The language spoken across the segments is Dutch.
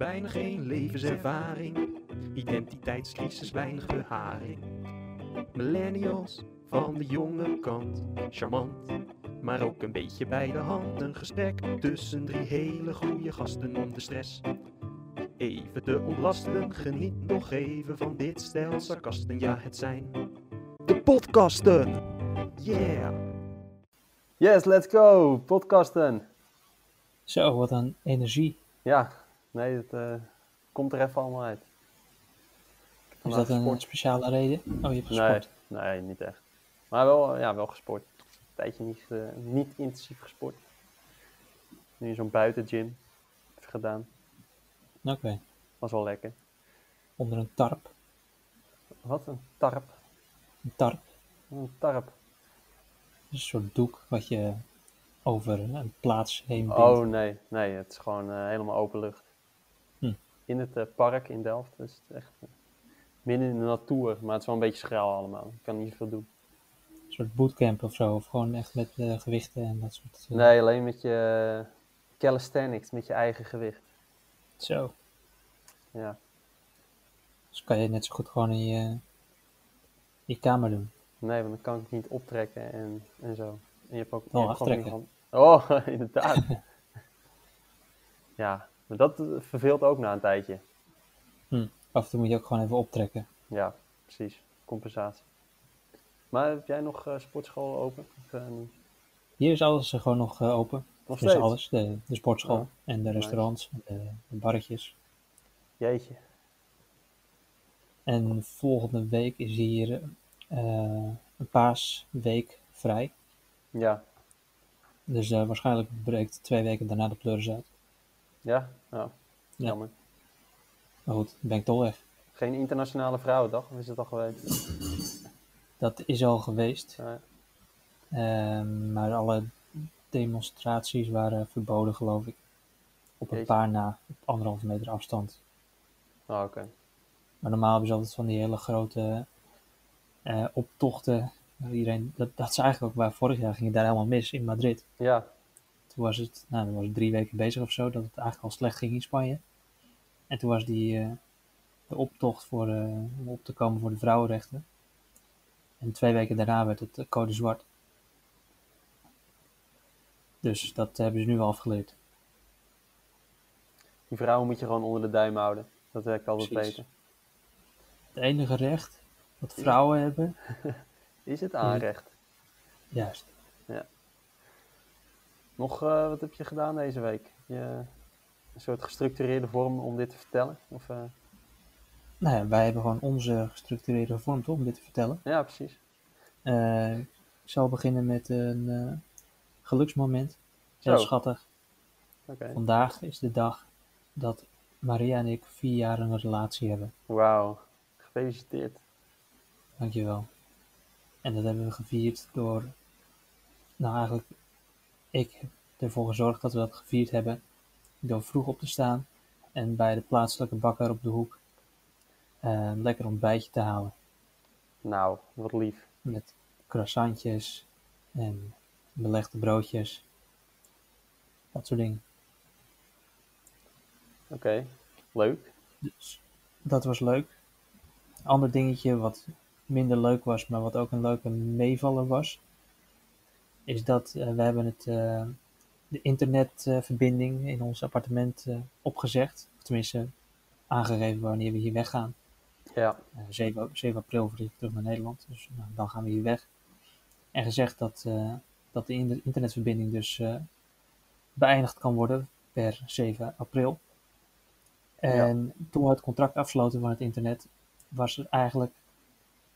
bijna geen levenservaring. Identiteitscrisis, weinig beharing. Millennials van de jonge kant, charmant, maar ook een beetje bij de hand. Een gesprek tussen drie hele goede gasten om de stress even te ontlasten. Geniet nog even van dit stel sarcasten, ja het zijn de podcasten. Yeah! Yes, let's go! Podcasten. Zo, wat een energie. Ja, nee, het eh, komt er even allemaal uit. Is dat een gesport. speciale reden? Oh, je hebt Nee, gesport. nee, niet echt. Maar wel, ja, wel gesport. Een tijdje niet, eh, niet intensief gesport. Nu in zo'n buitengym gedaan. Oké, Was wel lekker. onder een tarp. Wat een tarp. Een tarp Een tarp. een soort doek wat je over een plaats heen bindt. Oh nee, nee, het is gewoon eh, helemaal open lucht. In het eh, park in Delft. Dus het is echt eh, midden in de natuur, maar het is wel een beetje schraal allemaal. Ik kan niet veel doen. Een soort bootcamp of zo. Of gewoon echt met eh, gewichten en dat soort... eh, Nee, alleen met je calisthenics, met je eigen gewicht. Zo. Ja, Dus kan je net zo goed gewoon in je, je kamer doen. nee, want dan kan ik het niet optrekken en, en zo. En je hebt ook je hebt aftrekken. gewoon- Oh, inderdaad. ja, maar dat eh, verveelt ook na een tijdje. Hm. Af en toe moet je ook gewoon even optrekken. Ja, precies. Compensatie. Maar heb jij nog eh, sportschool open? Of, eh, niet? Hier is alles gewoon nog open. Nog Dus steeds? alles. De, de sportschool Ja. en de restaurants, en de, de barretjes. Jeetje. En volgende week is hier eh, een paasweek vrij. Ja. Dus waarschijnlijk breekt twee weken daarna de pleuris uit. Ja? Ja. Ja. Jammer. Maar goed, ben ik toch weg. Geen internationale vrouwendag, of is het al geweest? Dat is al geweest. Ja. Ehm, maar alle demonstraties waren verboden, geloof ik. Op een Jeetje. paar na, op anderhalve meter afstand. Oh, oké. Maar normaal hebben ze altijd van die hele grote eh, optochten. Iedereen, dat, dat is eigenlijk ook waar vorig jaar ging het daar helemaal mis in Madrid. Ja. Toen was het, nou, dan was het drie weken bezig of zo, dat het eigenlijk al slecht ging in Spanje. En toen was die eh, de optocht voor, eh, om op te komen voor de vrouwenrechten. En twee weken daarna werd het eh, code zwart. Dus dat hebben ze nu al afgeleerd. Die vrouwen moet je gewoon onder de duim houden. Dat werkt altijd Precies. beter. Het enige recht wat vrouwen hebben, Is het aanrecht? juist. Nog, eh, wat heb je gedaan deze week? Heb Je, een soort gestructureerde vorm om dit te vertellen? Of, eh, Nou ja, wij hebben gewoon onze gestructureerde vorm toch, om dit te vertellen. Ja, precies. Eh, ik zal beginnen met een geluksmoment. Heel Zo. schattig. Oké. Vandaag is de dag dat Maria en ik vier jaar een relatie hebben. Wauw. Gefeliciteerd. Dankjewel. En dat hebben we gevierd door, nou eigenlijk, ik heb ervoor gezorgd dat we dat gevierd hebben door vroeg op te staan en bij de plaatselijke bakker op de hoek eh, een lekker ontbijtje te halen. Nou, wat lief. Met croissantjes en belegde broodjes. Dat soort dingen. Oké. Leuk. Dus dat was leuk. Ander dingetje wat minder leuk was, maar wat ook een leuke meevaller was, is dat eh, we hebben het, eh, de internetverbinding in ons appartement eh, opgezegd. Of tenminste aangegeven wanneer we hier weggaan. Ja. Eh, 7, o- 7 april vlieg ik terug naar Nederland, dus nou, dan gaan we hier weg. En gezegd dat, dat de in- internetverbinding dus beëindigd kan worden per 7 april. En toen we het contract afsloten van het internet, was er eigenlijk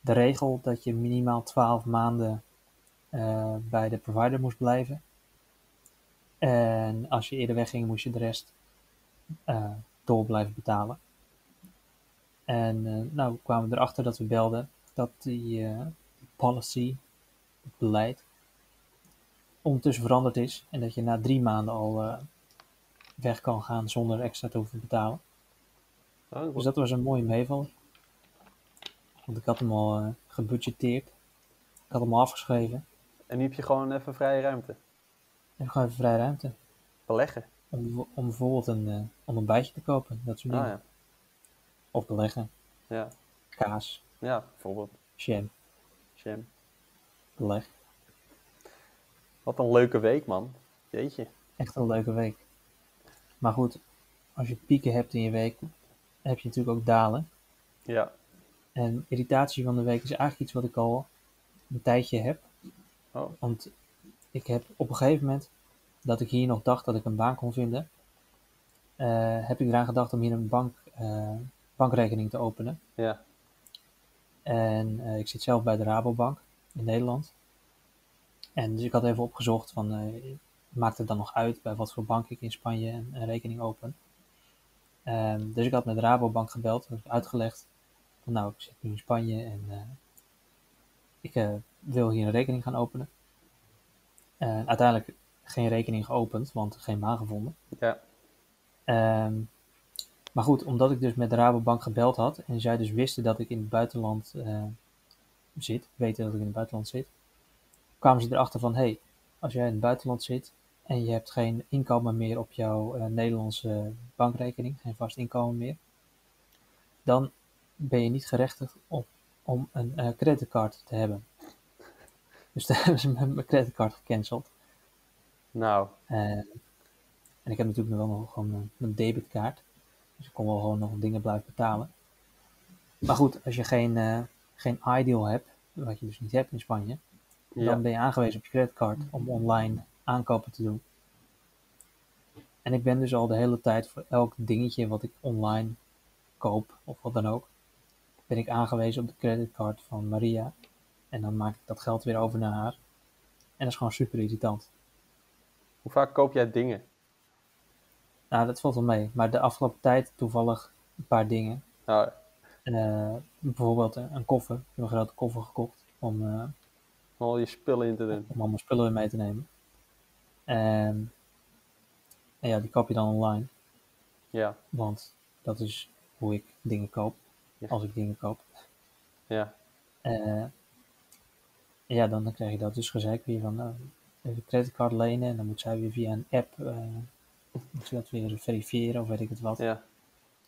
de regel dat je minimaal 12 maanden eh, bij de provider moest blijven. En als je eerder wegging, moest je de rest eh, door blijven betalen. En eh, nou kwamen we erachter dat we belden dat die policy, het beleid, ondertussen veranderd is. En dat je na drie maanden al weg kan gaan zonder extra te hoeven betalen. Oh, Dus dat was een mooie meevaller. Want ik had hem al gebudgeteerd. Ik had hem al afgeschreven. En nu heb je gewoon even vrije ruimte. En gewoon even vrij ruimte. Beleggen. om, om bijvoorbeeld een, eh, een ontbijtje te kopen. Dat soort Ah dingen. ja. Of beleggen, Ja. kaas, Ja, bijvoorbeeld. jam, Jam. beleg. Wat een leuke week, man. Jeetje. Echt een leuke week. Maar goed, als je pieken hebt in je week, heb je natuurlijk ook dalen. Ja. En irritatie van de week is eigenlijk iets wat ik al een tijdje heb. Oh. Want ik heb op een gegeven moment dat ik hier nog dacht dat ik een baan kon vinden, eh, heb ik eraan gedacht om hier een bank, eh, bankrekening te openen. Ja. En eh, ik zit zelf bij de Rabobank in Nederland. En dus ik had even opgezocht van, maakt het dan nog uit bij wat voor bank ik in Spanje een, een rekening open? Ehm, dus ik had met de Rabobank gebeld, heb uitgelegd van nou, ik zit nu in Spanje en ik eh, wil hier een rekening gaan openen. En uiteindelijk geen rekening geopend, want geen baan gevonden. Ja. Ehm, maar goed, omdat ik dus met de Rabobank gebeld had en zij dus wisten dat ik in het buitenland eh, zit, weten dat ik in het buitenland zit, kwamen ze erachter van, hey, als jij in het buitenland zit en je hebt geen inkomen meer op jouw eh, Nederlandse bankrekening, geen vast inkomen meer, dan ben je niet gerechtigd op, om een eh creditcard te hebben. Dus daar hebben ze mijn creditcard gecanceld. Nou. Eh, en ik heb natuurlijk nog wel nog gewoon een, een debitkaart. Dus ik kon wel gewoon nog dingen blijven betalen. Maar goed, als je geen, eh, geen iDeal hebt, wat je dus niet hebt in Spanje, Ja. dan ben je aangewezen op je creditcard om online aankopen te doen. En ik ben dus al de hele tijd voor elk dingetje wat ik online koop, of wat dan ook, ben ik aangewezen op de creditcard van Maria. En dan maak ik dat geld weer over naar haar. En dat is gewoon super irritant. Hoe vaak koop jij dingen? Nou, dat valt wel mee. Maar de afgelopen tijd toevallig een paar dingen. Nou, Eh, bijvoorbeeld een, een koffer. Ik heb een grote koffer gekocht om, eh, al je spullen in te doen. om allemaal spullen mee te nemen. En, en ja, die koop je dan online. Ja. Want dat is hoe ik dingen koop. Ja. Als ik dingen koop. Ja. Eh, ja, dan, dan krijg je dat dus gezegd weer van nou, even creditcard lenen. En dan moet zij weer via een app eh, moet ze dat weer verifiëren of weet ik het wat. Ja.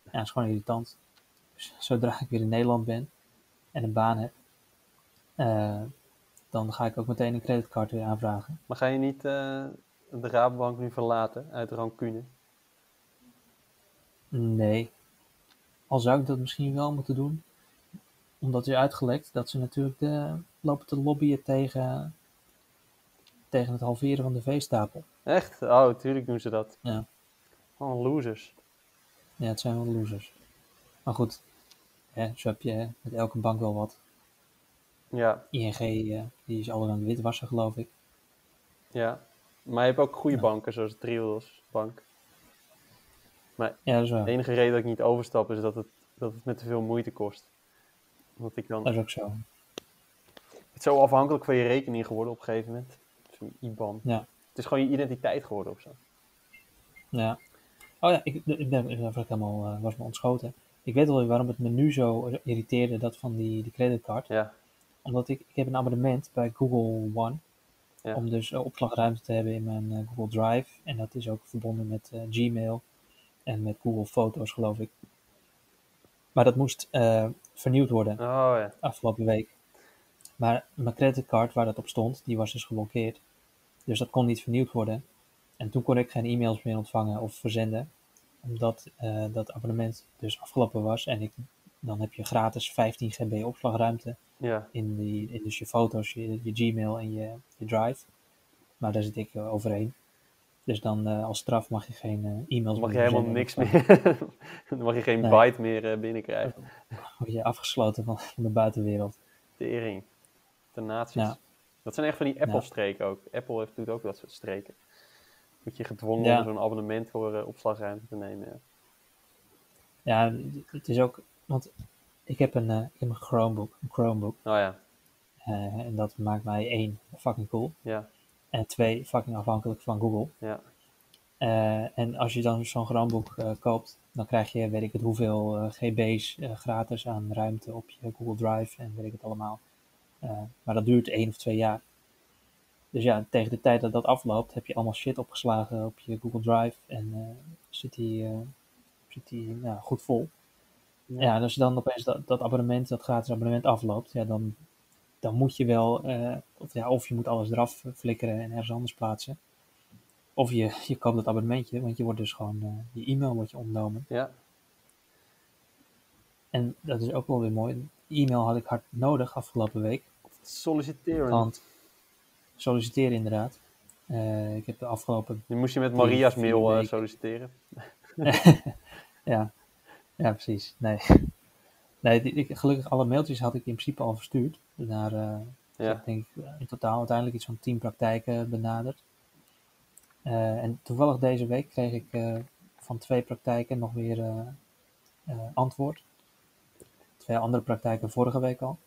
Ja, dat is gewoon irritant. Dus zodra ik weer in Nederland ben en een baan heb, eh, dan ga ik ook meteen een creditcard weer aanvragen. Maar ga je niet de Rabobank nu verlaten uit rancune? Nee. Al zou ik dat misschien wel moeten doen, omdat is uitgelekt dat ze natuurlijk de, lopen te lobbyen tegen, tegen het halveren van de veestapel. Echt? Oh, tuurlijk doen ze dat. Ja. Oh, losers. Ja, het zijn wel losers. Maar goed, hè, zo heb je met elke bank wel wat. Ja. ING, eh, die is al aan het witwassen, geloof ik. Ja. Maar je hebt ook goede Ja. banken, zoals Triodos Bank. Ja, dat is wel. De enige reden dat ik niet overstap is dat het, dat het me te veel moeite kost. Omdat ik dan... Dat is ook zo. Het is zo afhankelijk van je rekening geworden op een gegeven moment. Zo'n IBAN. Ja. Het is gewoon je identiteit geworden of zo. Ja. Oh ja, ik, ik ben ik helemaal eh, was me ontschoten. Ik weet wel waarom het me nu zo irriteerde, dat van die, die creditcard. Ja. Omdat ik, ik heb een abonnement bij Google One. Ja. Om dus eh, opslagruimte te hebben in mijn eh, Google Drive. En dat is ook verbonden met Gmail. En met Google Foto's, geloof ik. Maar dat moest eh, vernieuwd worden Oh ja. afgelopen week. Maar mijn creditcard waar dat op stond, die was dus geblokkeerd. Dus dat kon niet vernieuwd worden. En toen kon ik geen e-mails meer ontvangen of verzenden. Omdat eh, dat abonnement dus afgelopen was. En ik, dan heb je gratis 15 GB opslagruimte Ja. in, die, in dus je foto's, je, je Gmail en je, je Drive. Maar daar zit ik eh, overheen. Dus dan eh, als straf mag je geen eh, e-mails Dan mag je meer helemaal niks meer. dan mag je geen Nee. byte meer eh, binnenkrijgen. Word je afgesloten van, van de buitenwereld. Tering. De nazi's. Ja. Dat zijn echt van die Apple-streken ook. Apple heeft, doet ook dat soort streken. Moet je gedwongen Ja. om zo'n abonnement voor opslagruimte te nemen. Ja. Ja, het is ook, want ik heb een, ik heb een Chromebook, een Chromebook. Oh ja. en dat maakt mij één, fucking cool. Ja. En twee, fucking afhankelijk van Google. Ja. Eh, en als je dan zo'n Chromebook eh, koopt, dan krijg je, weet ik het, hoeveel eh, GB's gratis aan ruimte op je Google Drive en weet ik het allemaal. Maar dat duurt één of twee jaar. Dus ja, tegen de tijd dat dat afloopt, heb je allemaal shit opgeslagen op je Google Drive en zit die, zit die nou, goed vol. Ja, en als je dan opeens dat, dat abonnement, dat gratis abonnement afloopt, ja, dan, dan moet je wel, of, ja, of je moet alles eraf flikkeren en ergens anders plaatsen. Of je, je koopt dat abonnementje, want je wordt dus gewoon, eh, je e-mail wordt je ontnomen. Ja, En dat is ook wel weer mooi. E-mail had ik hard nodig afgelopen week. solliciteren. Want solliciteren inderdaad. Eh, ik heb de afgelopen Nu moest je met Maria's mail eh, solliciteren. ja, ja, precies. Nee, nee die, ik, gelukkig alle mailtjes had ik in principe al verstuurd. Naar, ik denk eh, in totaal uiteindelijk iets van 10 praktijken benaderd. Eh, en toevallig deze week kreeg ik eh, van twee praktijken nog weer antwoord. Twee andere praktijken vorige week al.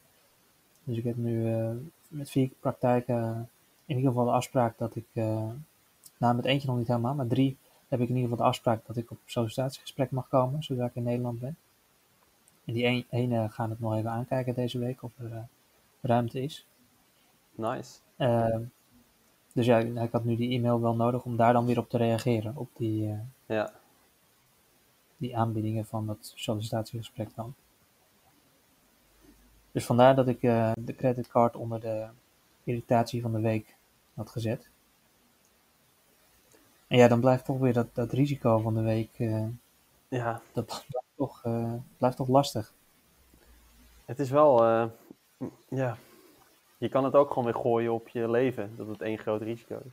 Dus ik heb nu met vier praktijken in ieder geval de afspraak dat ik, nou met eentje nog niet helemaal, maar drie heb ik in ieder geval de afspraak dat ik op sollicitatiegesprek mag komen zodra ik in Nederland ben. En die ene gaan het nog even aankijken deze week of er ruimte is. Nice. Eh, dus ja, ik had nu die e-mail wel nodig om daar dan weer op te reageren, op die, eh, Ja, die aanbiedingen van dat sollicitatiegesprek dan. Dus vandaar dat ik eh, de creditcard onder de irritatie van de week had gezet. En ja, dan blijft toch weer dat, dat risico van de week, ja. dat blijft toch, blijft toch lastig. Het is wel, ja. Je kan het ook gewoon weer gooien op je leven, dat het één groot risico is.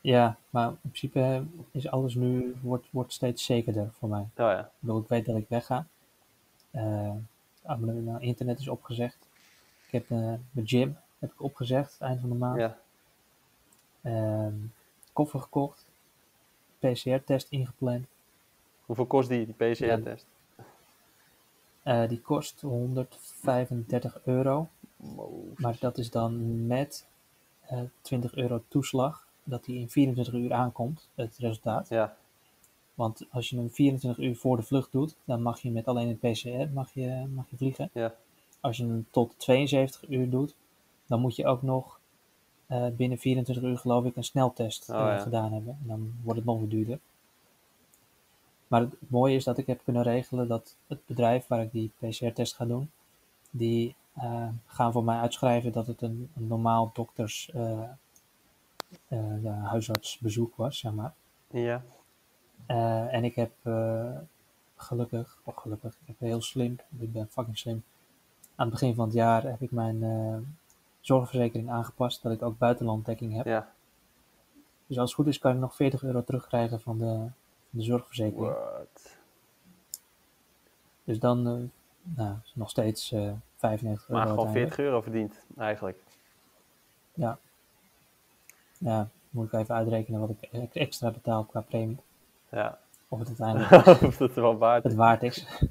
Ja, maar in principe eh, is alles nu, wordt, wordt steeds zekerder voor mij. Oh ja, Ik bedoel, ik weet dat ik wegga. Eh abonnement naar internet is opgezegd. Ik heb eh, mijn gym heb ik opgezegd eind van de maand. ja. Ehm, koffer gekocht. PCR-test ingepland. Hoeveel kost die, die PCR-test? Die kost 135 euro. Maar dat is dan met eh 20 euro toeslag. Dat die in 24 uur aankomt, het resultaat. Ja, Want als je hem 24 uur voor de vlucht doet, dan mag je met alleen het PCR mag je, mag je vliegen. ja, Als je hem tot 72 uur doet, dan moet je ook nog eh, binnen 24 uur geloof ik een sneltest Oh, eh, ja. gedaan hebben. En dan wordt het nog weer duurder. Maar het mooie is dat ik heb kunnen regelen dat het bedrijf waar ik die PCR-test ga doen, die eh, gaan voor mij uitschrijven dat het een, een normaal dokters eh, eh, ja, huisartsbezoek was, zeg maar. ja. Eh, en ik heb eh, gelukkig, of gelukkig, ik heb heel slim, ik ben fucking slim. Aan het begin van het jaar heb ik mijn eh, zorgverzekering aangepast, dat ik ook buitenlanddekking heb. ja. Dus als het goed is, kan ik nog 40 euro terugkrijgen van de, van de zorgverzekering. What? Dus dan eh, nou, nog steeds eh 95 euro. Maar gewoon uiteindelijk. 40 euro verdient, eigenlijk. Ja. Ja, moet ik even uitrekenen wat ik e- extra betaal qua premie. Ja. Of het uiteindelijk of er wel waard het is. waard is.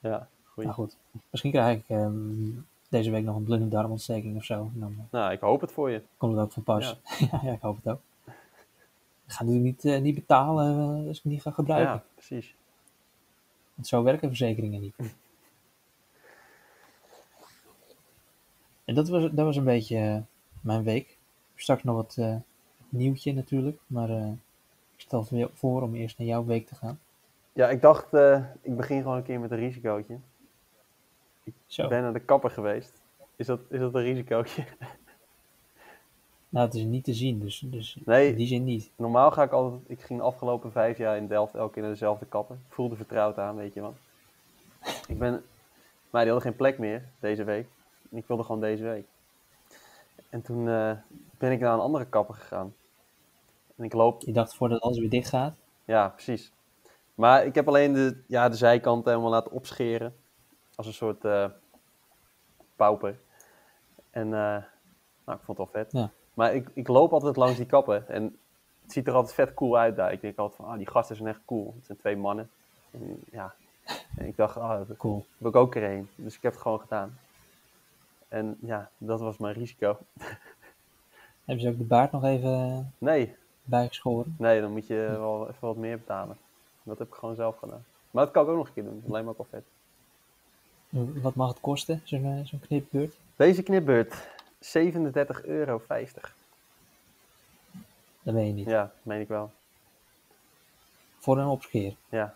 Ja, goeie. Maar goed, misschien krijg ik ehm, deze week nog een blinde darmontsteking of zo. Dan eh, Nou, ik hoop het voor je. komt het ook van pas. Ja, ja, ik hoop het ook. Ik ga natuurlijk niet, eh, niet betalen eh, als ik het niet ga gebruiken. Ja, precies. Want zo werken verzekeringen niet. En dat was, dat was een beetje eh, mijn week. Straks nog wat eh, nieuwtje natuurlijk. Maar eh, ik stel voor- voor om eerst naar jouw week te gaan. Ja, ik dacht, ik begin gewoon een keer met een risicootje. Zo. Ik ben naar de kapper geweest. Is dat, is dat een risicootje? Nou, het is niet te zien, dus, dus Nee. in die zin niet. Normaal ga ik altijd, ik ging de afgelopen vijf jaar in Delft elke keer naar dezelfde kapper. Ik voelde vertrouwd aan, weet je wel. Ik ben, maar die hadden geen plek meer deze week. En ik wilde gewoon deze week. En toen eh, ben ik naar een andere kapper gegaan. En ik loop, Je dacht voordat alles weer dicht gaat. ja, precies. Maar ik heb alleen de, ja, de zijkant helemaal laten opscheren. Als een soort eh pauper. En eh, nou, ik vond het wel vet. Ja. Maar ik, ik loop altijd langs die kappen. En het ziet er altijd vet cool uit daar. Ik denk altijd van, ah, die gasten zijn echt cool. Het zijn twee mannen. En, ja. En ik dacht, ah, daar Cool. wil ik ook erheen. Dus ik heb het gewoon gedaan. En ja, dat was mijn risico. Hebben ze ook de baard nog even eh, Nee, bijgeschoren? nee, dan moet je wel even wat meer betalen. Dat heb ik gewoon zelf gedaan. Maar dat kan ik ook nog een keer doen. Ook wel vet. Wat mag het kosten, zo'n eh, zo'n knipbeurt? Deze knipbeurt. 37,50 euro. Dat weet je niet. Ja, meen ik wel. Voor een opskeer. Ja.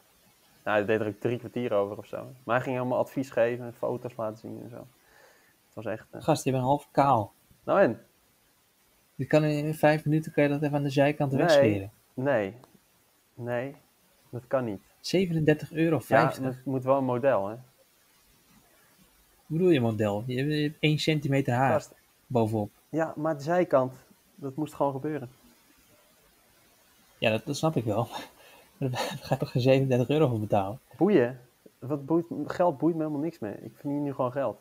Nou, hij deed er ook drie kwartier over of zo. Maar hij ging allemaal advies geven en foto's laten zien en zo. Was echt... eh, Gast, je bent half kaal. Nou en? Je kan in vijf minuten kan je dat even aan de zijkant Nee. wegscheren. Nee. Nee. Dat kan niet. 37,50 euro. Ja, het moet wel een model, hè? Hoe bedoel je model? Je hebt- je hebt 1 centimeter haar Gast, bovenop. Ja, maar de zijkant, dat moest gewoon gebeuren. Ja, dat, dat snap ik wel. Maar daar ga je toch geen 37 euro voor betalen? Boeien. Wat boeit, geld boeit me helemaal niks meer. Ik verdien nu gewoon geld.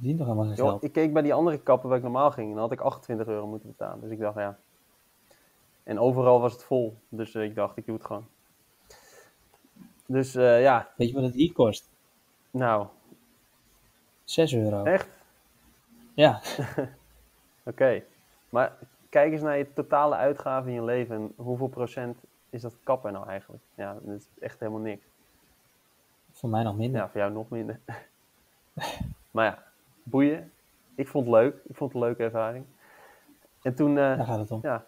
Verdient toch ik keek bij die andere kappen waar ik normaal ging. En dan had ik 28 euro moeten betalen. Dus ik dacht, ja. En overal was het vol. Dus eh, ik dacht, ik doe het gewoon. Dus eh, ja, Weet je wat het hier kost? nou, 6 euro. echt? Ja, Oké. Maar kijk eens naar je totale uitgaven in je leven. En hoeveel procent is dat kappen nou eigenlijk? Ja, dat is echt helemaal niks. voor mij nog minder. Ja, voor jou nog minder. maar ja, boeien. Ik vond het leuk. Ik vond het een leuke ervaring. En toen, eh, Daar gaat het om. ja,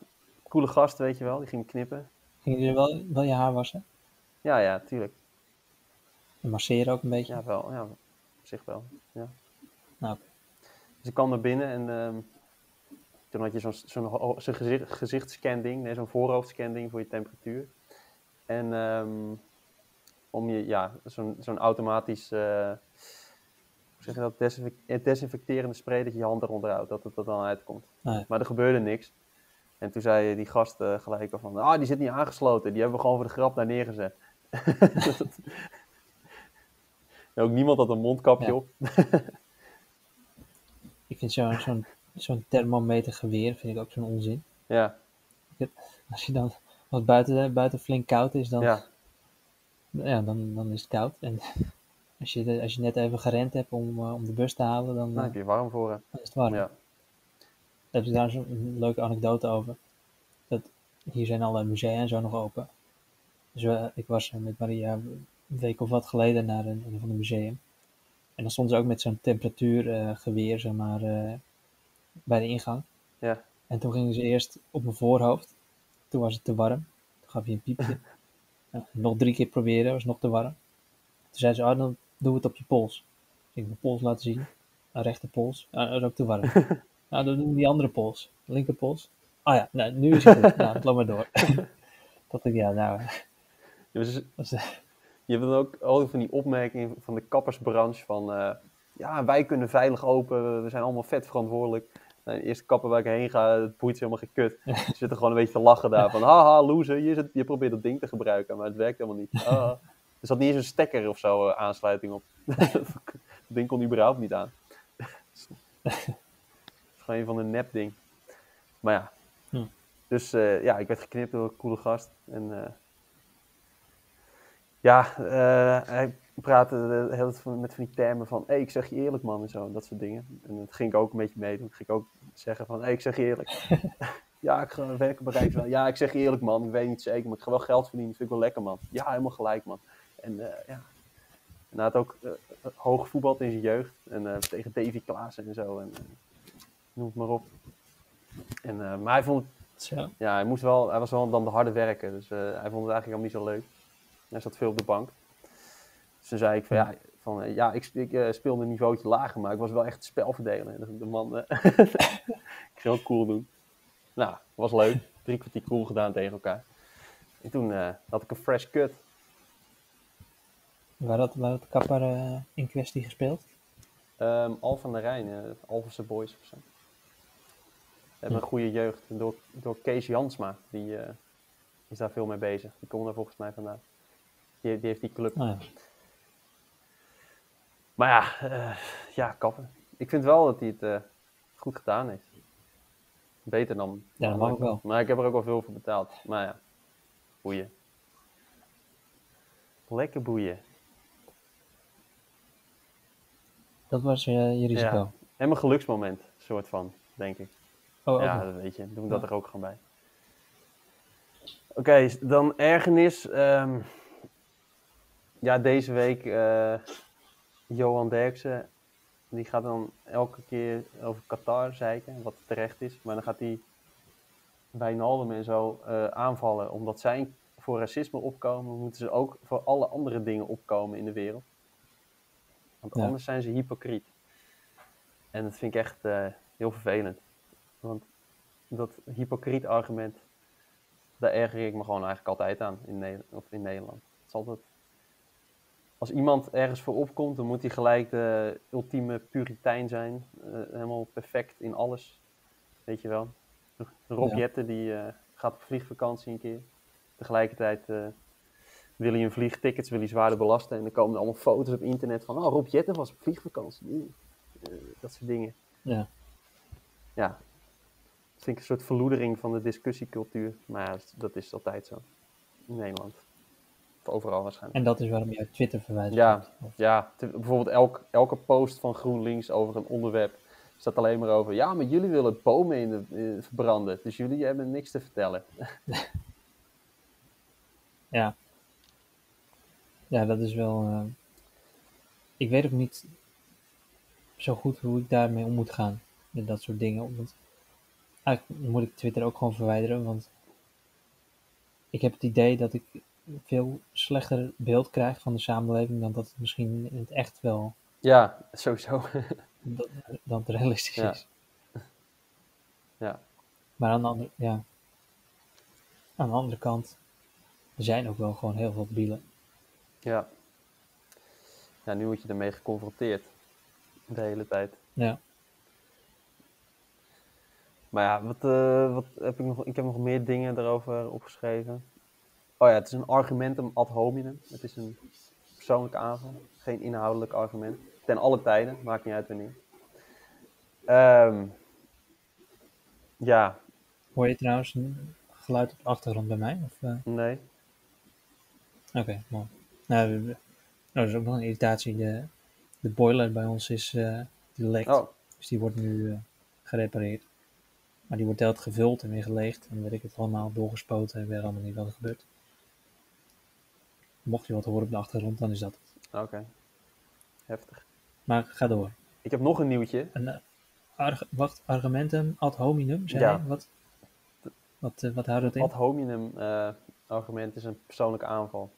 coole gast, weet je wel. Die ging me knippen. Ging je wel, wel je haar wassen? Ja, ja, tuurlijk. En masseren ook een beetje? Ja, wel. Ja, op zich wel. Ja. Nou. Dus ik kwam naar binnen en ehm, toen had je zo'n zo'n gezicht, gezichtscan-ding. Nee, zo'n voorhoofdscan-ding voor je temperatuur. En ehm, om je, ja, zo'n zo'n automatisch, eh, zeg je dat, desinfec- eh, desinfecterende spray dat je je hand eronder houdt, dat het er dan uitkomt. Maar er gebeurde niks. En toen zei die gast eh, gelijk al van, ah, die zit niet aangesloten, die hebben we gewoon voor de grap daar neergezet. En ook niemand had een mondkapje Ja. op. Ik vind zo'n zo'n zo'n thermometergeweer vind ik ook zo'n onzin. Ja, Als je dan, als buiten, buiten flink koud is, dan, ja, ja, dan, dan is het koud. En als je, de- als je net even gerend hebt om, eh, om de bus te halen, dan, dan eh, heb je warm voor. hè. dan is het warm. Ja. Daar heb ik daar een leuke anekdote over. Dat, hier zijn alle musea en zo nog open. Dus we- ik was met Maria een week of wat geleden naar een, een van de museum. En dan stonden ze ook met zo'n temperatuurgeweer, zeg maar, eh, bij de ingang. Ja. En toen gingen ze eerst op mijn voorhoofd. Toen was het te warm. Toen gaf hij een piepje. Nog drie keer proberen, was nog te warm. Toen zei ze, oh, dan doe het op je pols. Dus ik mijn pols laten zien. Een rechter pols. Ah, dat is ook te warm. nou, dan doen we die andere pols. Linkerpols. Ah ja, nou, nu is het goed. nou, loop maar door. dat ik, ja, nou, Ja, dus je hebt dan ook al van die opmerkingen van de kappersbranche van... eh, ja, wij kunnen veilig open, we zijn allemaal vet verantwoordelijk. Nou, de eerste kapper waar ik heen ga, het boeit ze helemaal geen kut. Ze zitten gewoon een beetje te lachen daar van... Haha, loser, je, zit, je probeert dat ding te gebruiken, maar het werkt helemaal niet. Ah. Er zat niet eens een stekker of zo eh, aansluiting op. dat ding kon überhaupt niet aan. Het is gewoon een van de nep ding. Maar ja. Hm. Dus eh, ja, ik werd geknipt door een coole gast. En eh, ja, hij praatte de hele tijd met van die termen van... Hé, ik zeg je eerlijk man en zo, dat soort dingen. En dat ging ik ook een beetje meedoen. ging ik ook zeggen van... Hé, ik zeg je eerlijk. ja, ik ga werken bij Rijkswaterstaat. Ja, ik zeg je eerlijk man, ik weet niet zeker, maar ik ga wel geld verdienen. vind ik wel lekker man. Ja, helemaal gelijk man. En eh, ja... En hij had ook eh, hoog voetbald in zijn jeugd. En eh, tegen Davy Klaassen en zo. En, eh, noem het maar op. En, eh, maar hij vond het zo. ja, hij, moest wel, hij was wel dan de harde werker, dus eh, hij vond het eigenlijk allemaal niet zo leuk. Hij zat veel op de bank. Dus toen zei ik van ja, van, eh, ja ik, ik eh, speelde een niveautje lager, maar ik was wel echt spelverdeler. En de- man, eh, ik ging ook cool doen. Nou, was leuk. Drie kwartier cool gedaan tegen elkaar. En toen eh, had ik een fresh cut. Waar had, waar had kapper eh, in kwestie gespeeld? Ehm Al van der Rijn, eh Alphense Boys of zo. We hebben een goede jeugd door, door Kees Jansma. Die eh, is daar veel mee bezig. Die komt daar volgens mij vandaan. Die, die heeft die club. Nou ja, Maar ja, ja, kappen. Ik vind wel dat hij het goed gedaan heeft. Beter dan. Ja, dat mag wel. Maar ik heb er ook wel veel voor betaald. Maar ja, boeien. Lekker boeien. Dat was eh, je risico. Ja. En mijn geluksmoment, soort van, denk ik. Oh, ja, dat weet je. Doen we dat Ja. er ook gewoon bij. Oké, dan ergernis. ehm, ja, deze week eh, Johan Derksen Die gaat dan elke keer over Qatar zeiken, wat terecht is. Maar dan gaat hij Wijnaldum en zo eh, aanvallen. Omdat zij voor racisme opkomen, moeten ze ook voor alle andere dingen opkomen in de wereld. Want Ja. anders zijn ze hypocriet. En dat vind ik echt eh, heel vervelend. Want dat hypocriet argument, daar erger ik me gewoon eigenlijk altijd aan in, Ne- of in Nederland. Het is altijd... Als iemand ergens voor opkomt, dan moet hij gelijk de ultieme puritein zijn. Eh, helemaal perfect in alles. Weet je wel. Rob Ja. Jetten die eh, gaat op vliegvakantie een keer. Tegelijkertijd wil hij een vliegtickets wil hij zwaarder belasten. En dan komen er allemaal foto's op internet van... Oh, Rob Jetten was op vliegvakantie. Eh, dat soort dingen. Ja. Ja. Dat vind ik een soort verloedering van de discussiecultuur. Maar ja, dat- is altijd zo. In Nederland. Of overal waarschijnlijk. En dat is waarom je Twitter verwijst. Ja. Ja, bijvoorbeeld elk, elke post van GroenLinks over een onderwerp staat alleen maar over. Ja, maar jullie willen bomen in de, eh, verbranden. Dus jullie hebben niks te vertellen. Ja. Ja, dat is wel. eh, ik weet ook niet zo goed hoe ik daarmee om moet gaan. Met dat soort dingen. Want eigenlijk moet ik Twitter ook gewoon verwijderen. Want ik heb het idee dat ik een veel slechter beeld krijg van de samenleving. dan dat het misschien in het echt wel. Ja, sowieso. dat, dan het realistisch Ja. is. ja. Maar aan de, andere, ja. aan de andere kant. er zijn ook wel gewoon heel veel bielen. Ja. Ja, nu word je ermee geconfronteerd. De hele tijd. Ja. Maar ja, wat, eh, wat heb ik nog? Ik heb nog meer dingen daarover opgeschreven. Oh ja, het is een argumentum ad hominem. Het is een persoonlijke aanval. Geen inhoudelijk argument. Ten alle tijden, maakt niet uit wanneer. Ehm, ja, Hoor je trouwens een geluid op de achtergrond bij mij? Of, eh? nee. Oké, mooi. Nou, nou, dat is ook nog een irritatie. De, de boiler bij ons is eh die lekt. Oh, Dus die wordt nu eh, gerepareerd. Maar die wordt altijd gevuld en weer geleegd. En dan weet ik het allemaal doorgespoten en weer allemaal niet wat er gebeurt. Mocht je wat horen op de achtergrond, dan is dat het. oké. Heftig. Maar ga door. Ik heb nog een nieuwtje. En, eh, arg- wacht, argumentum ad hominem, zei Ja. Wat, wat, wat houdt dat in? Ad hominem argument is een persoonlijke aanval.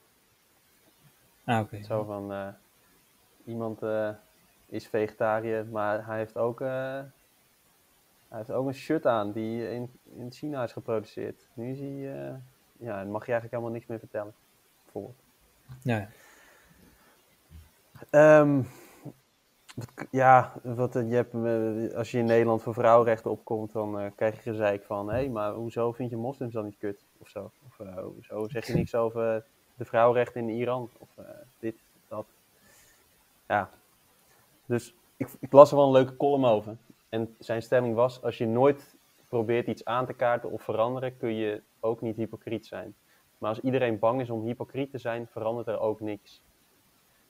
Ah, oké. Zo van, eh, iemand eh, is vegetariër, maar hij heeft ook, eh, hij heeft ook een shirt aan die in, in China is geproduceerd. Nu is hij, ja, dan mag je eigenlijk helemaal niks meer vertellen. Bijvoorbeeld. Ja, ja. Ehm, wat ja, wat, je hebt, als je in Nederland voor vrouwenrechten opkomt, dan krijg je gezeik van, hé, maar hoezo vind je moslims dan niet kut? Of zo. Of eh, hoezo zeg je niks over de vrouwenrechten in Iran? Of eh, dit, dat. Ja. Dus ik, ik las er wel een leuke column over. En zijn stelling was, als je nooit probeert iets aan te kaarten of veranderen, kun je ook niet hypocriet zijn. Maar als iedereen bang is om hypocriet te zijn, verandert er ook niks.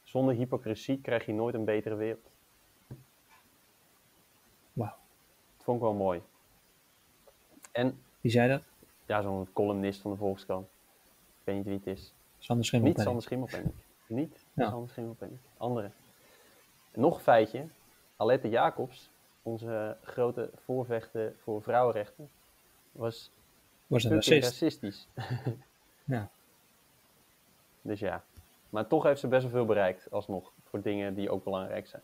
Zonder hypocrisie krijg je nooit een betere wereld. Wauw. Dat vond ik wel mooi. En Wie zei dat? ja, zo'n columnist van de Volkskrant. Ik weet niet wie het is. Sander Niet Schimmelpenning. Sander Schimmelpenninck. Niet Ja. Sander Schimmelpenninck. Andere. Nog een feitje. Alette Jacobs, onze grote voorvechter voor vrouwenrechten, was Was een racist. racistisch. Ja. Dus ja. Maar toch heeft ze best wel veel bereikt, alsnog. Voor dingen die ook belangrijk zijn.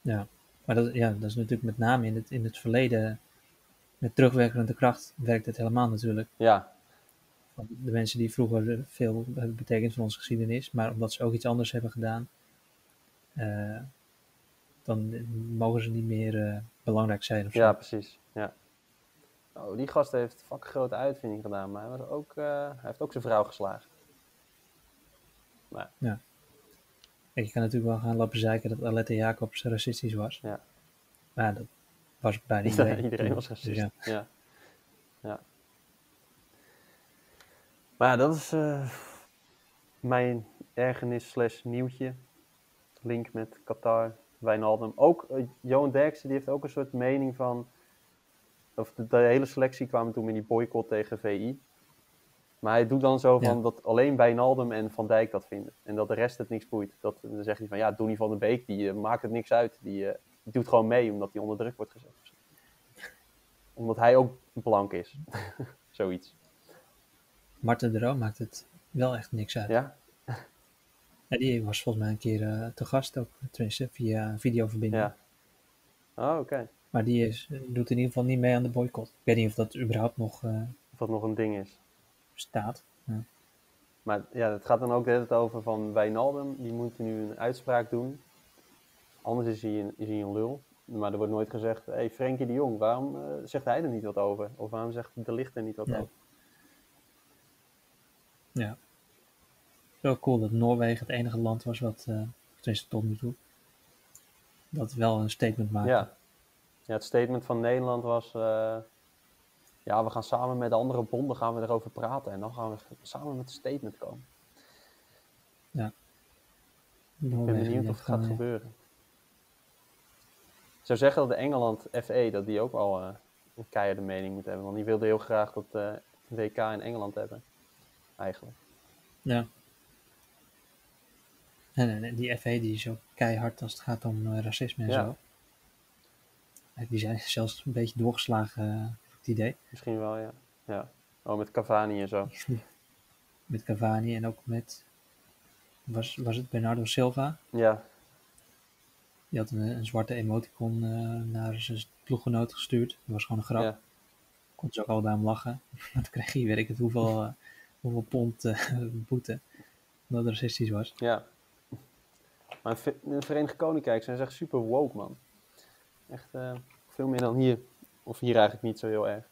Ja, maar dat, ja, dat is natuurlijk met name in het, in het verleden, met terugwerkende kracht, werkt het helemaal natuurlijk. Ja, de mensen die vroeger veel hebben betekend voor onze geschiedenis, maar omdat ze ook iets anders hebben gedaan, eh, dan mogen ze niet meer eh, belangrijk zijn of zo. ja precies. Ja. Oh, die gast heeft een fucking grote uitvinding gedaan, maar hij, was ook, eh, hij heeft ook zijn vrouw geslagen. Kijk, je kan natuurlijk wel gaan lopen zeiken dat Alette Jacobs racistisch was. Ja. Maar dat was bijna Iedereen, iedereen. was racist. ja. ja. ja. Maar ja, dat is eh, mijn ergernis slash nieuwtje. Link met Qatar, Wijnaldum. Ook eh, Johan Derksen die heeft ook een soort mening van... Of de, de hele selectie kwamen toen met die boycott tegen VI. Maar hij doet dan zo Ja. van dat alleen Wijnaldum en Van Dijk dat vinden. En dat de rest het niks boeit. Dat, dan zegt hij van ja, Donny van der Beek, die eh, maakt het niks uit. Die, die doet gewoon mee omdat hij onder druk wordt gezet. Omdat hij ook blank is. Zoiets. Marten de Roo maakt het wel echt niks uit. Ja? Ja, die was volgens mij een keer eh, te gast ook, tenminste via videoverbinding. Ja. Oh, oké. Maar die is, doet in ieder geval niet mee aan de boycott. Ik weet niet of dat überhaupt nog eh, Of dat nog een ding is. bestaat. Ja. Maar ja, het gaat dan ook de hele tijd over van Wijnaldum. Die moet nu een uitspraak doen. Anders is hij een, is hij een lul. Maar er wordt nooit gezegd, hé hey, Frenkie de Jong, waarom eh, zegt hij er niet wat over? Of waarom zegt De Licht er niet wat over? Ja. Wel cool dat Noorwegen het enige land was wat, eh tenminste tot nu toe, dat wel een statement maakte. Ja. ja, het statement van Nederland was... eh, ja, we gaan samen met de andere bonden gaan we erover praten. En dan gaan we samen met een statement komen. Ik ben benieuwd of het gaat gewoon, gebeuren. Ik zou zeggen dat de Engeland FE, dat die ook eh, een keiharde mening moet hebben. Want die wilde heel graag dat eh WK in Engeland hebben. Eigenlijk. Ja. En- en die FE die is ook keihard als het gaat om eh, racisme en Ja. zo. Eh, Die zijn zelfs een beetje doorgeslagen, ik het idee. Misschien wel, ja. ja. Oh, met Cavani en zo. Met Cavani en ook met, was, was het Bernardo Silva? Ja, Die had een, een zwarte emoticon naar zijn ploeggenoot gestuurd. Dat was gewoon een grap. ja. Kon ze ook allebei om lachen. Maar toen kreeg hij, weet ik het, hoeveel, eh, hoeveel pond eh, boete. Omdat het racistisch was. ja. Maar in het Verenigd Koninkrijk zijn ze echt super woke, man. Echt eh, veel meer dan hier. Of hier eigenlijk niet zo heel erg.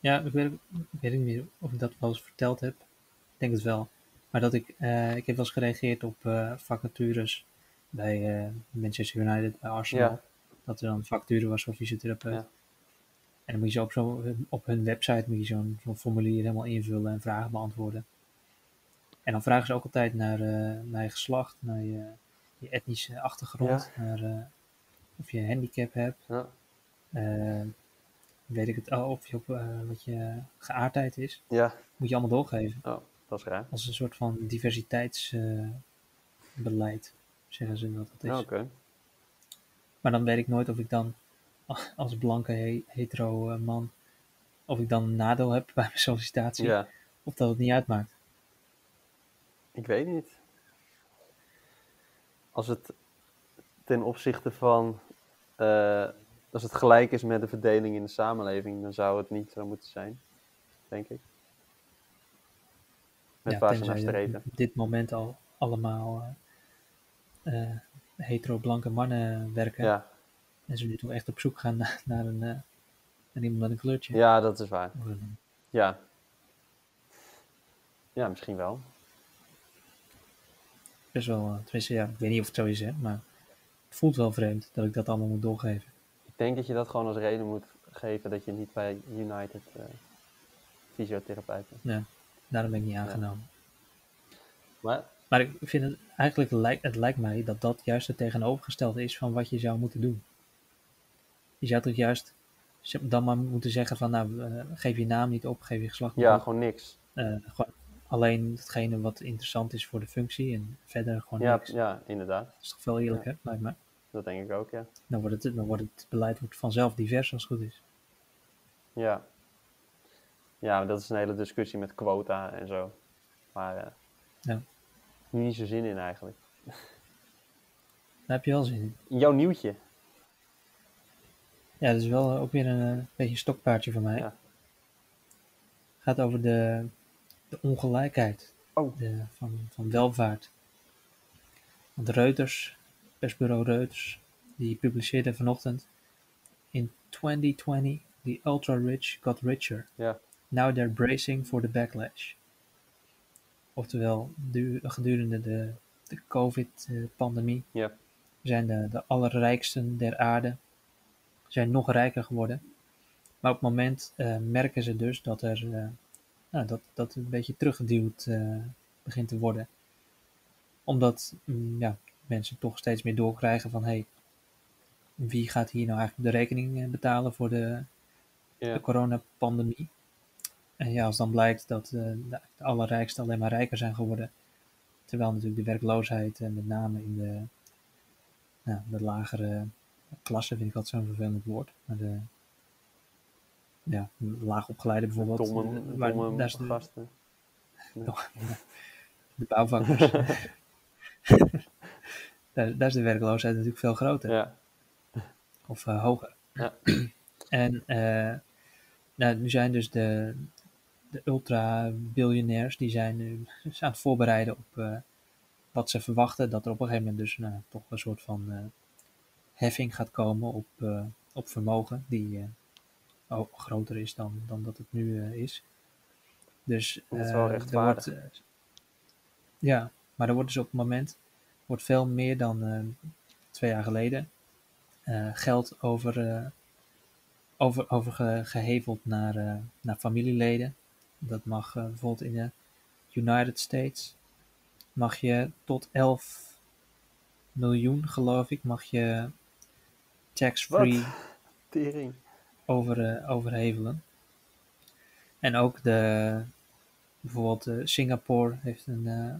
Ja, ik weet, ik weet niet meer of ik dat wel eens verteld heb. Ik denk het wel. Maar dat ik, eh, ik heb wel eens gereageerd op vacatures bij Manchester United, bij Arsenal. Ja. Dat er dan een vacature was voor fysiotherapeut. Ja. En dan moet je zo op, zo, op hun website moet je zo'n zo'n formulier helemaal invullen en vragen beantwoorden. En dan vragen ze ook altijd naar, eh, naar je geslacht, naar je, je etnische achtergrond, naar eh, of je een handicap hebt. Ja. Eh, weet ik het, oh, of je op, wat je geaardheid is, ja. moet je allemaal doorgeven. Oh, dat is raar. Als een soort van diversiteitsbeleid, zeggen ze dat het is. Ja, Oké. Maar dan weet ik nooit of ik dan als blanke he- hetero eh, man, of ik dan een nadeel heb bij mijn sollicitatie, Ja, of dat het niet uitmaakt. ik weet niet. Als het ten opzichte van... eh, als het gelijk is met de verdeling in de samenleving, dan zou het niet zo moeten zijn. Denk ik. Met Ja, waar ze naar streven. op dit moment al allemaal eh, hetero-blanke mannen werken. Ja. En ze nu toch echt op zoek gaan naar, naar, een, eh, naar iemand met een kleurtje. ja, dat is waar. Een- Ja. Ja, misschien wel. Best wel, eh, tenminste, ja, ik weet niet of het zo is, hè, maar het voelt wel vreemd dat ik dat allemaal moet doorgeven. Ik denk dat je dat gewoon als reden moet geven dat je niet bij United eh fysiotherapeut bent. Ja, daarom ben ik niet aangenomen. Maar Maar ik vind het eigenlijk, het lijkt mij dat dat juist het tegenovergestelde is van wat je zou moeten doen. Je zou toch juist dan maar moeten zeggen van, nou, eh, geef je naam niet op, geef je geslacht niet ja, op. gewoon niks. Eh, gewoon alleen hetgene wat interessant is voor de functie en verder gewoon Ja, niks. ja, inderdaad. Dat is toch veel eerlijker, lijkt mij. Dat denk ik ook, ja. Dan wordt het, dan wordt het beleid wordt vanzelf divers als het goed is. Ja. Ja, dat is een hele discussie met quota en zo. Maar eh Ja. niet zo zin in eigenlijk. Daar heb je wel zin in. In jouw nieuwtje. Ja, dat is wel ook weer een eh, beetje een stokpaardje van mij. Ja. gaat over de, de ongelijkheid Oh. de, van, van welvaart. Want Reuters, persbureau Reuters, die publiceerde vanochtend in 2020 the ultra-rich got richer. Ja. Now they're bracing for the backlash. Oftewel, du- gedurende de, de COVID-pandemie Ja. zijn de, de allerrijksten der aarde zijn nog rijker geworden. Maar op het moment eh, merken ze dus dat er eh, nou, dat, dat het een beetje teruggeduwd eh, begint te worden. Omdat mm, ja, mensen toch steeds meer doorkrijgen van hey, wie gaat hier nou eigenlijk de rekening betalen voor de, Ja. de coronapandemie? en ja, als dan blijkt dat de, de allerrijksten alleen maar rijker zijn geworden, terwijl natuurlijk de werkloosheid, eh, met name in de, ja, de lagere klasse, vind ik dat zo'n vervelend woord, maar de ja, laag opgeleide bijvoorbeeld, Domme, eh, waar- domme daar is de, gasten. de bouwvakkers, daar, daar is de werkloosheid natuurlijk veel groter. Ja, of eh, hoger. Ja. en eh, nou, nu zijn dus de, de ultra-biljonairs, die zijn nu aan het voorbereiden op wat ze verwachten, dat er op een gegeven moment dus nou, toch een soort van heffing gaat komen op, eh, op vermogen, die eh, groter is dan, dan dat het nu eh, is. Dus Dat is wel rechtvaardig. wordt, ja, maar er wordt dus op het moment wordt veel meer dan twee jaar geleden geld over, over, over ge- geheveld naar, naar familieleden. Dat mag bijvoorbeeld in de United States mag je tot 11 miljoen, geloof ik, mag je tax-free over, eh, overhevelen. En ook de, bijvoorbeeld eh, Singapore heeft een eh,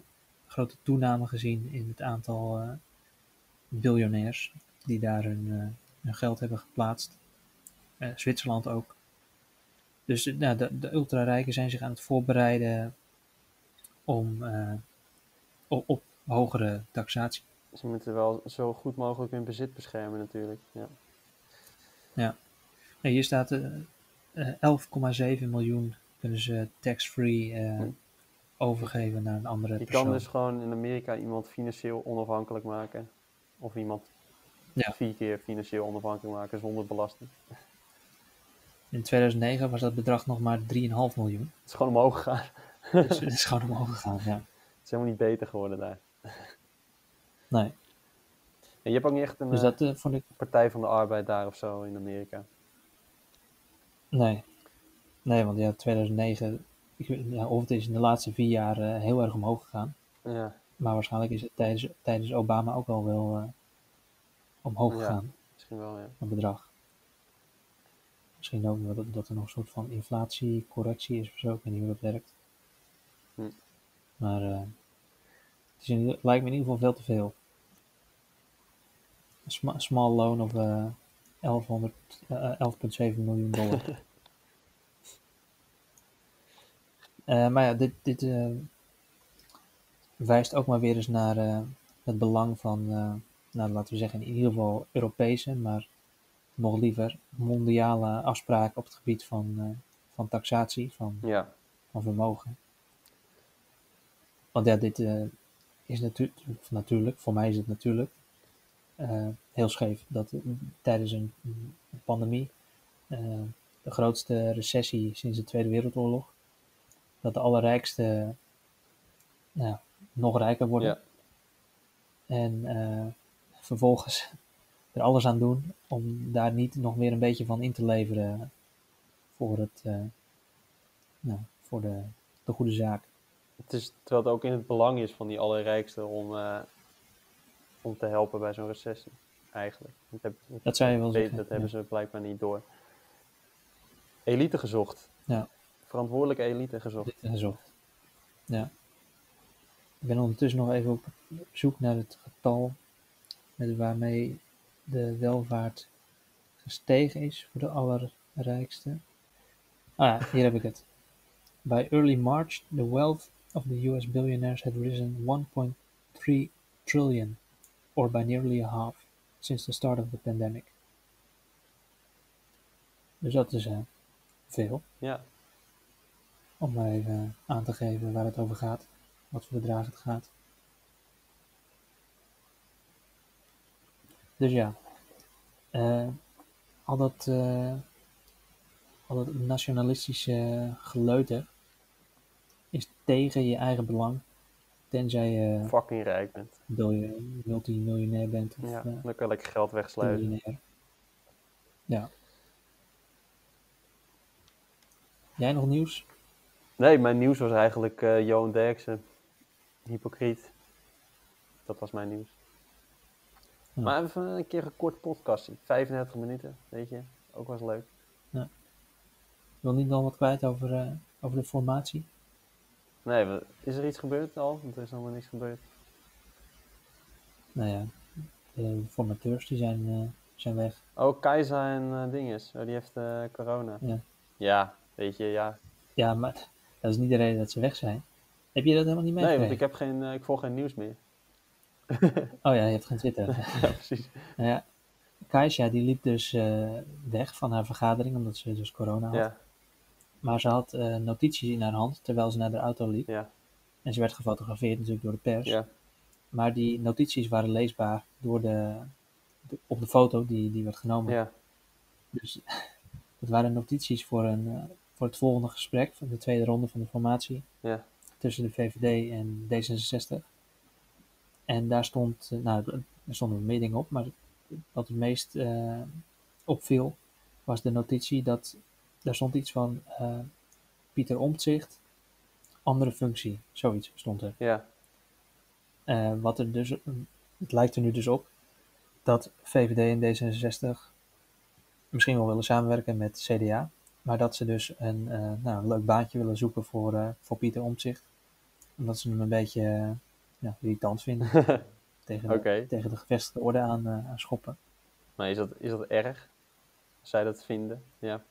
grote toename gezien in het aantal biljonairs die daar hun, hun geld hebben geplaatst. Zwitserland ook. Dus nou, de, de ultrarijken zijn zich aan het voorbereiden om, op, op hogere taxatie. Ze moeten wel zo goed mogelijk hun bezit beschermen natuurlijk. Ja. En hier staat eh, eh, 11,7 miljoen kunnen ze tax-free eh, Hm. overgeven naar een andere Je persoon. kan dus gewoon in Amerika iemand financieel onafhankelijk maken. Of iemand Ja. vier keer financieel onafhankelijk maken zonder belasting. In 2009 was dat bedrag nog maar 3,5 miljoen. Het is gewoon omhoog gegaan. Dus het is gewoon omhoog gegaan, ja. Het is helemaal niet beter geworden daar. Nee, En je hebt ook niet echt een dus eh, dat eh, vond ik... partij van de arbeid daar of zo in Amerika. Nee. Nee, want ja, 2009... Ik, ja, of het is in de laatste vier jaar eh, heel erg omhoog gegaan. Ja, Maar waarschijnlijk is het tijdens, tijdens Obama ook al wel omhoog Ja. gegaan, misschien wel, ja. het bedrag. Misschien ook dat, dat er nog een soort van inflatiecorrectie is of zo. Ik weet niet hoe dat werkt. Hm. Maar het is in, ieder- lijkt me in ieder geval veel te veel. Een sma- small loan of eh 1100, eh, 11,7 miljoen dollar. Eh, maar ja, dit, dit eh, wijst ook maar weer eens naar eh, het belang van, nou, laten we zeggen, in ieder geval Europese, maar nog liever mondiale afspraken op het gebied van, van taxatie, van, Ja, van vermogen. Want ja, dit is natu natuurlijk, voor mij is het natuurlijk, eh, heel scheef dat eh, tijdens een, pandemie, eh, de grootste recessie sinds de Tweede Wereldoorlog, dat de allerrijkste nou, nog rijker worden. ja. En vervolgens er alles aan doen om daar niet nog meer een beetje van in te leveren voor, het, nou, voor de, de goede zaak. Het is, terwijl het ook in het belang is van die allerrijkste om, om te helpen bij zo'n recessie. Eigenlijk. Dat, heb, Dat zou je wel zeggen. dat ja. hebben ze blijkbaar niet door. Elite gezocht. Ja. Verantwoordelijke elite gezocht. Gezocht. Ja. Ik ben ondertussen nog even op zoek naar het getal met waarmee de welvaart gestegen is voor de allerrijkste. Ah ja, hier heb ik het. By early March, the wealth of the US billionaires had risen 1.3 trillion, or by nearly a half, since the start of the pandemic. Dus dat is eh, veel Ja, om maar even aan te geven waar het over gaat, wat voor bedragen het gaat. Dus ja, eh, al, dat, eh, al dat nationalistische geleuter is tegen je eigen belang, tenzij je fucking rijk bent. multimiljonair bent of Ja, eh, dan kan je lekker geld miljonair. Ja. Jij nog nieuws? Nee, mijn nieuws was eigenlijk eh Johan Derksen. Hypocriet. Dat was mijn nieuws. Ja. Maar even een keer een kort podcastje. 35 minuten, weet je. Ook was leuk. Ik wil niet nog wat kwijt over, eh, over de formatie? Nee, is er iets gebeurd al? Want er is allemaal niks gebeurd. Nou ja, de formateurs die zijn, eh, zijn weg. Oh, Keizer en eh dinges. Oh, die heeft eh, corona. Ja. Ja, weet je, ja. Ja, maar dat is niet de reden dat ze weg zijn. Heb je dat helemaal niet Nee, meegekregen? want ik, heb geen, ik volg geen nieuws meer. Oh ja, je hebt geen Twitter. ja, precies. nou ja, die liep dus weg van haar vergadering omdat ze dus corona had. Ja, Maar ze had eh, notities in haar hand terwijl ze naar de auto liep. ja, En ze werd gefotografeerd natuurlijk door de pers. ja. Maar die notities waren leesbaar door de, de- op de foto die, die werd genomen. ja. Dus het waren notities voor, een, eh, voor het volgende gesprek van de tweede ronde van de formatie Ja. tussen de VVD en D66. En daar stond, eh, nou, er stonden meer dingen op, maar wat het meest opviel was de notitie dat daar stond iets van eh, Pieter Omtzigt, andere functie, zoiets stond er. ja. Eh, wat er dus, het lijkt er nu dus op dat VVD en D66 misschien wel willen samenwerken met CDA, maar dat ze dus een, eh, nou, een leuk baantje willen zoeken voor, voor Pieter Omtzigt. Omdat ze hem een beetje ja, irritant vinden. tegen, de, tegen de gevestigde orde aan, aan schoppen. Maar is dat, is dat erg? Zij dat vinden? Ja.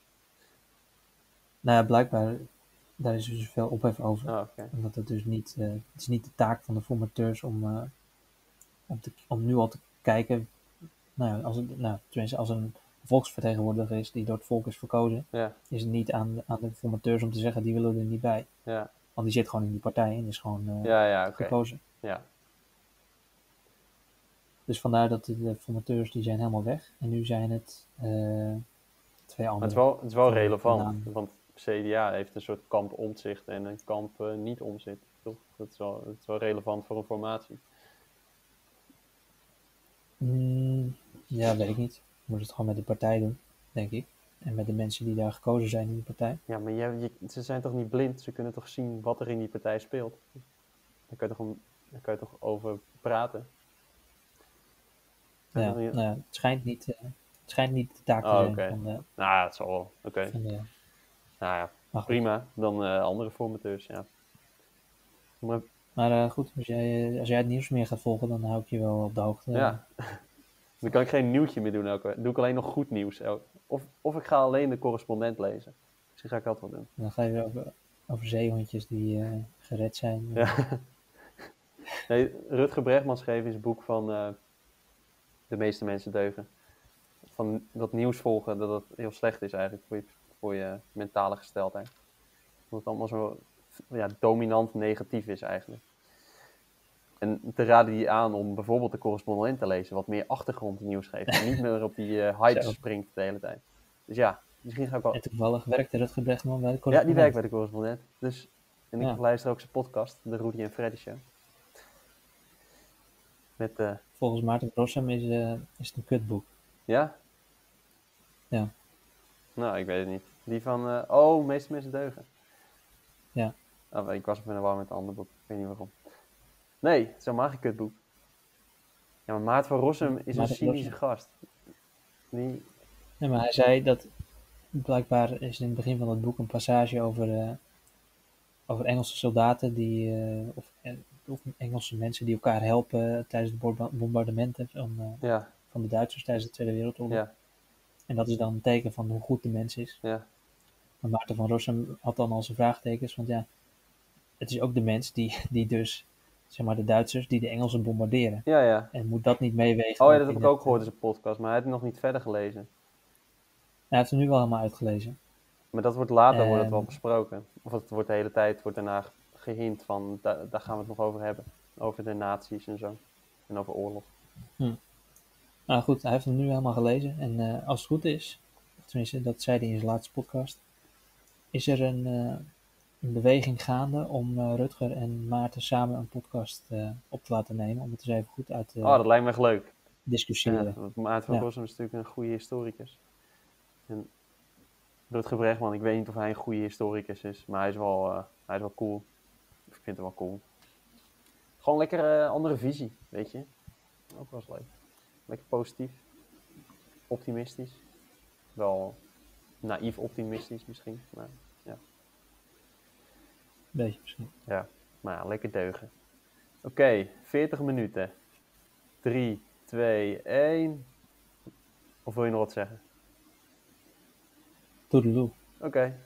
Nou ja, blijkbaar, daar is dus veel ophef over. Oh. Omdat het dus niet, eh, het is niet de taak van de formateurs om, eh, om, te, om nu al te kijken, nou, ja, als het, nou, tenminste als een volksvertegenwoordiger is die door het volk is verkozen, is het niet aan, aan de formateurs om te zeggen, die willen er niet bij. Want die zit gewoon in die partij en is gewoon eh, Ja, ja, oké. gekozen. Ja. Dus vandaar dat de, formateurs, die zijn helemaal weg. En nu zijn het twee Maar andere. het is wel, het is wel Van- relevant, van- want CDA heeft een soort kamp omzicht en een kamp niet omzicht. Toch? Dat is, wel, dat is wel relevant voor een formatie. Mm, ja, weet ik niet. Je moet het gewoon met de partij doen, denk ik. En met de mensen die daar gekozen zijn in die partij. Ja, maar jij- je, ze zijn toch niet blind? Ze kunnen toch zien wat er in die partij speelt? Daar kan je toch, daar je toch over praten? Ja, nou het, schijnt niet, eh, het schijnt niet de taak te Oh, zijn van Nou, ja, het zal wel. Oké. de... Nou ja, Maar prima. Dan eh, andere formateurs, ja. Maar, maar, eh, goed als, jij, eh, als jij het nieuws meer gaat volgen, dan hou ik je wel op de hoogte. ja. Dan kan ik geen nieuwtje meer doen elke week. Doe ik alleen nog goed nieuws. Of, of ik ga alleen de correspondent lezen. Misschien ga ik dat wel doen. Dan ga je weer over, over zeehondjes die gered zijn. Ja. Nee, Rutger Bregman schreef in zijn boek van De meeste mensen deugen. Van dat nieuws volgen, dat dat heel slecht is eigenlijk voor je, voor je mentale gesteldheid. Dat het allemaal zo ja, dominant negatief is eigenlijk. En te raden die aan om bijvoorbeeld de correspondent te lezen, wat meer achtergrondnieuws geeft. En niet meer op die eh, hype Zo. springt de hele tijd. Dus ja, misschien ga ik wel... En toevallig werkte Rutger Bregman bij de Ja, die correspondent. werkt bij de correspondent. Dus, en ik Ja. luister ook zijn podcast, de Rudy en Freddy Show. Met, eh, Volgens Maarten Rossum is, eh, is het een kutboek. ja? Ja. Nou, ik weet het niet. Die van, eh, oh, meeste mensen deugen. Ja. Oh, ik was in de war met een ander boek, ik weet niet waarom. Nee, het is helemaal geen kutboek. Ja, maar Maarten van Rossum is een cynische gast. Die, Nee, maar hij zei dat blijkbaar is in het begin van het boek een passage over, eh, over Engelse soldaten die, eh, of, of Engelse mensen die elkaar helpen tijdens de bomba- bombardementen van, ja, van de Duitsers tijdens de Tweede Wereldoorlog. ja, En dat is dan een teken van hoe goed de mens is. ja, Maar Maarten van Rossum had dan al zijn vraagtekens, want ja, het is ook de mens die, die dus, zeg maar, de Duitsers die de Engelsen bombarderen. ja, ja. En moet dat niet meewegen? Oh ja, dat heb ik ook het- gehoord in zijn podcast, maar hij heeft het nog niet verder gelezen. Hij heeft hem nu wel helemaal uitgelezen. Maar dat wordt later wordt het wel En- besproken. Of het wordt de hele tijd wordt daarna gehint van, da- daar gaan we het nog over hebben. Over de nazi's en zo. En over oorlog. Nou goed, hij heeft hem nu helemaal gelezen. En eh, als het goed is, tenminste, dat zei hij in zijn laatste podcast, is er een, eh, een beweging gaande om eh, Rutger en Maarten samen een podcast op te laten nemen. Om het eens even goed uit te Oh, dat lijkt me echt leuk. Ja, discussiëren. want Maarten van Ja. Rossum is natuurlijk een goede historicus. En Rutger Bregman, ik weet niet of hij een goede historicus is, maar hij is wel, hij is wel cool. Ik vind hem wel cool. Gewoon lekker andere visie, weet je. Ook wel eens leuk. Lekker positief. Optimistisch. Wel naïef optimistisch misschien, maar ja. Beetje misschien. Maar ja, lekker deugen. Oké, 40 minuten. 3, 2, 1. Of wil je nog wat zeggen? Toedeloe. Oké,